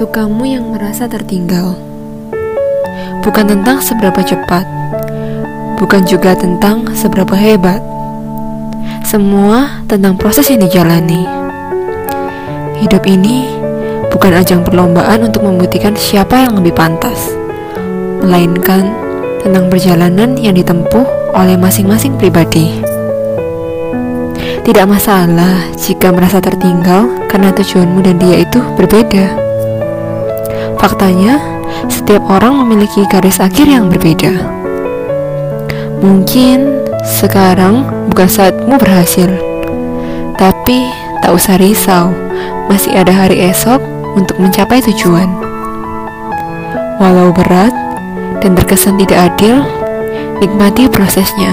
untuk kamu yang merasa tertinggal. Bukan tentang seberapa cepat, bukan juga tentang seberapa hebat. Semua tentang proses yang dijalani. Hidup ini bukan ajang perlombaan untuk membuktikan siapa yang lebih pantas, melainkan tentang perjalanan yang ditempuh oleh masing-masing pribadi. Tidak masalah jika merasa tertinggal karena tujuanmu dan dia itu berbeda. Faktanya, setiap orang memiliki garis akhir yang berbeda. Mungkin sekarang bukan saatmu berhasil, tapi tak usah risau, masih ada hari esok untuk mencapai tujuan. Walau berat dan terkesan tidak adil, nikmati prosesnya.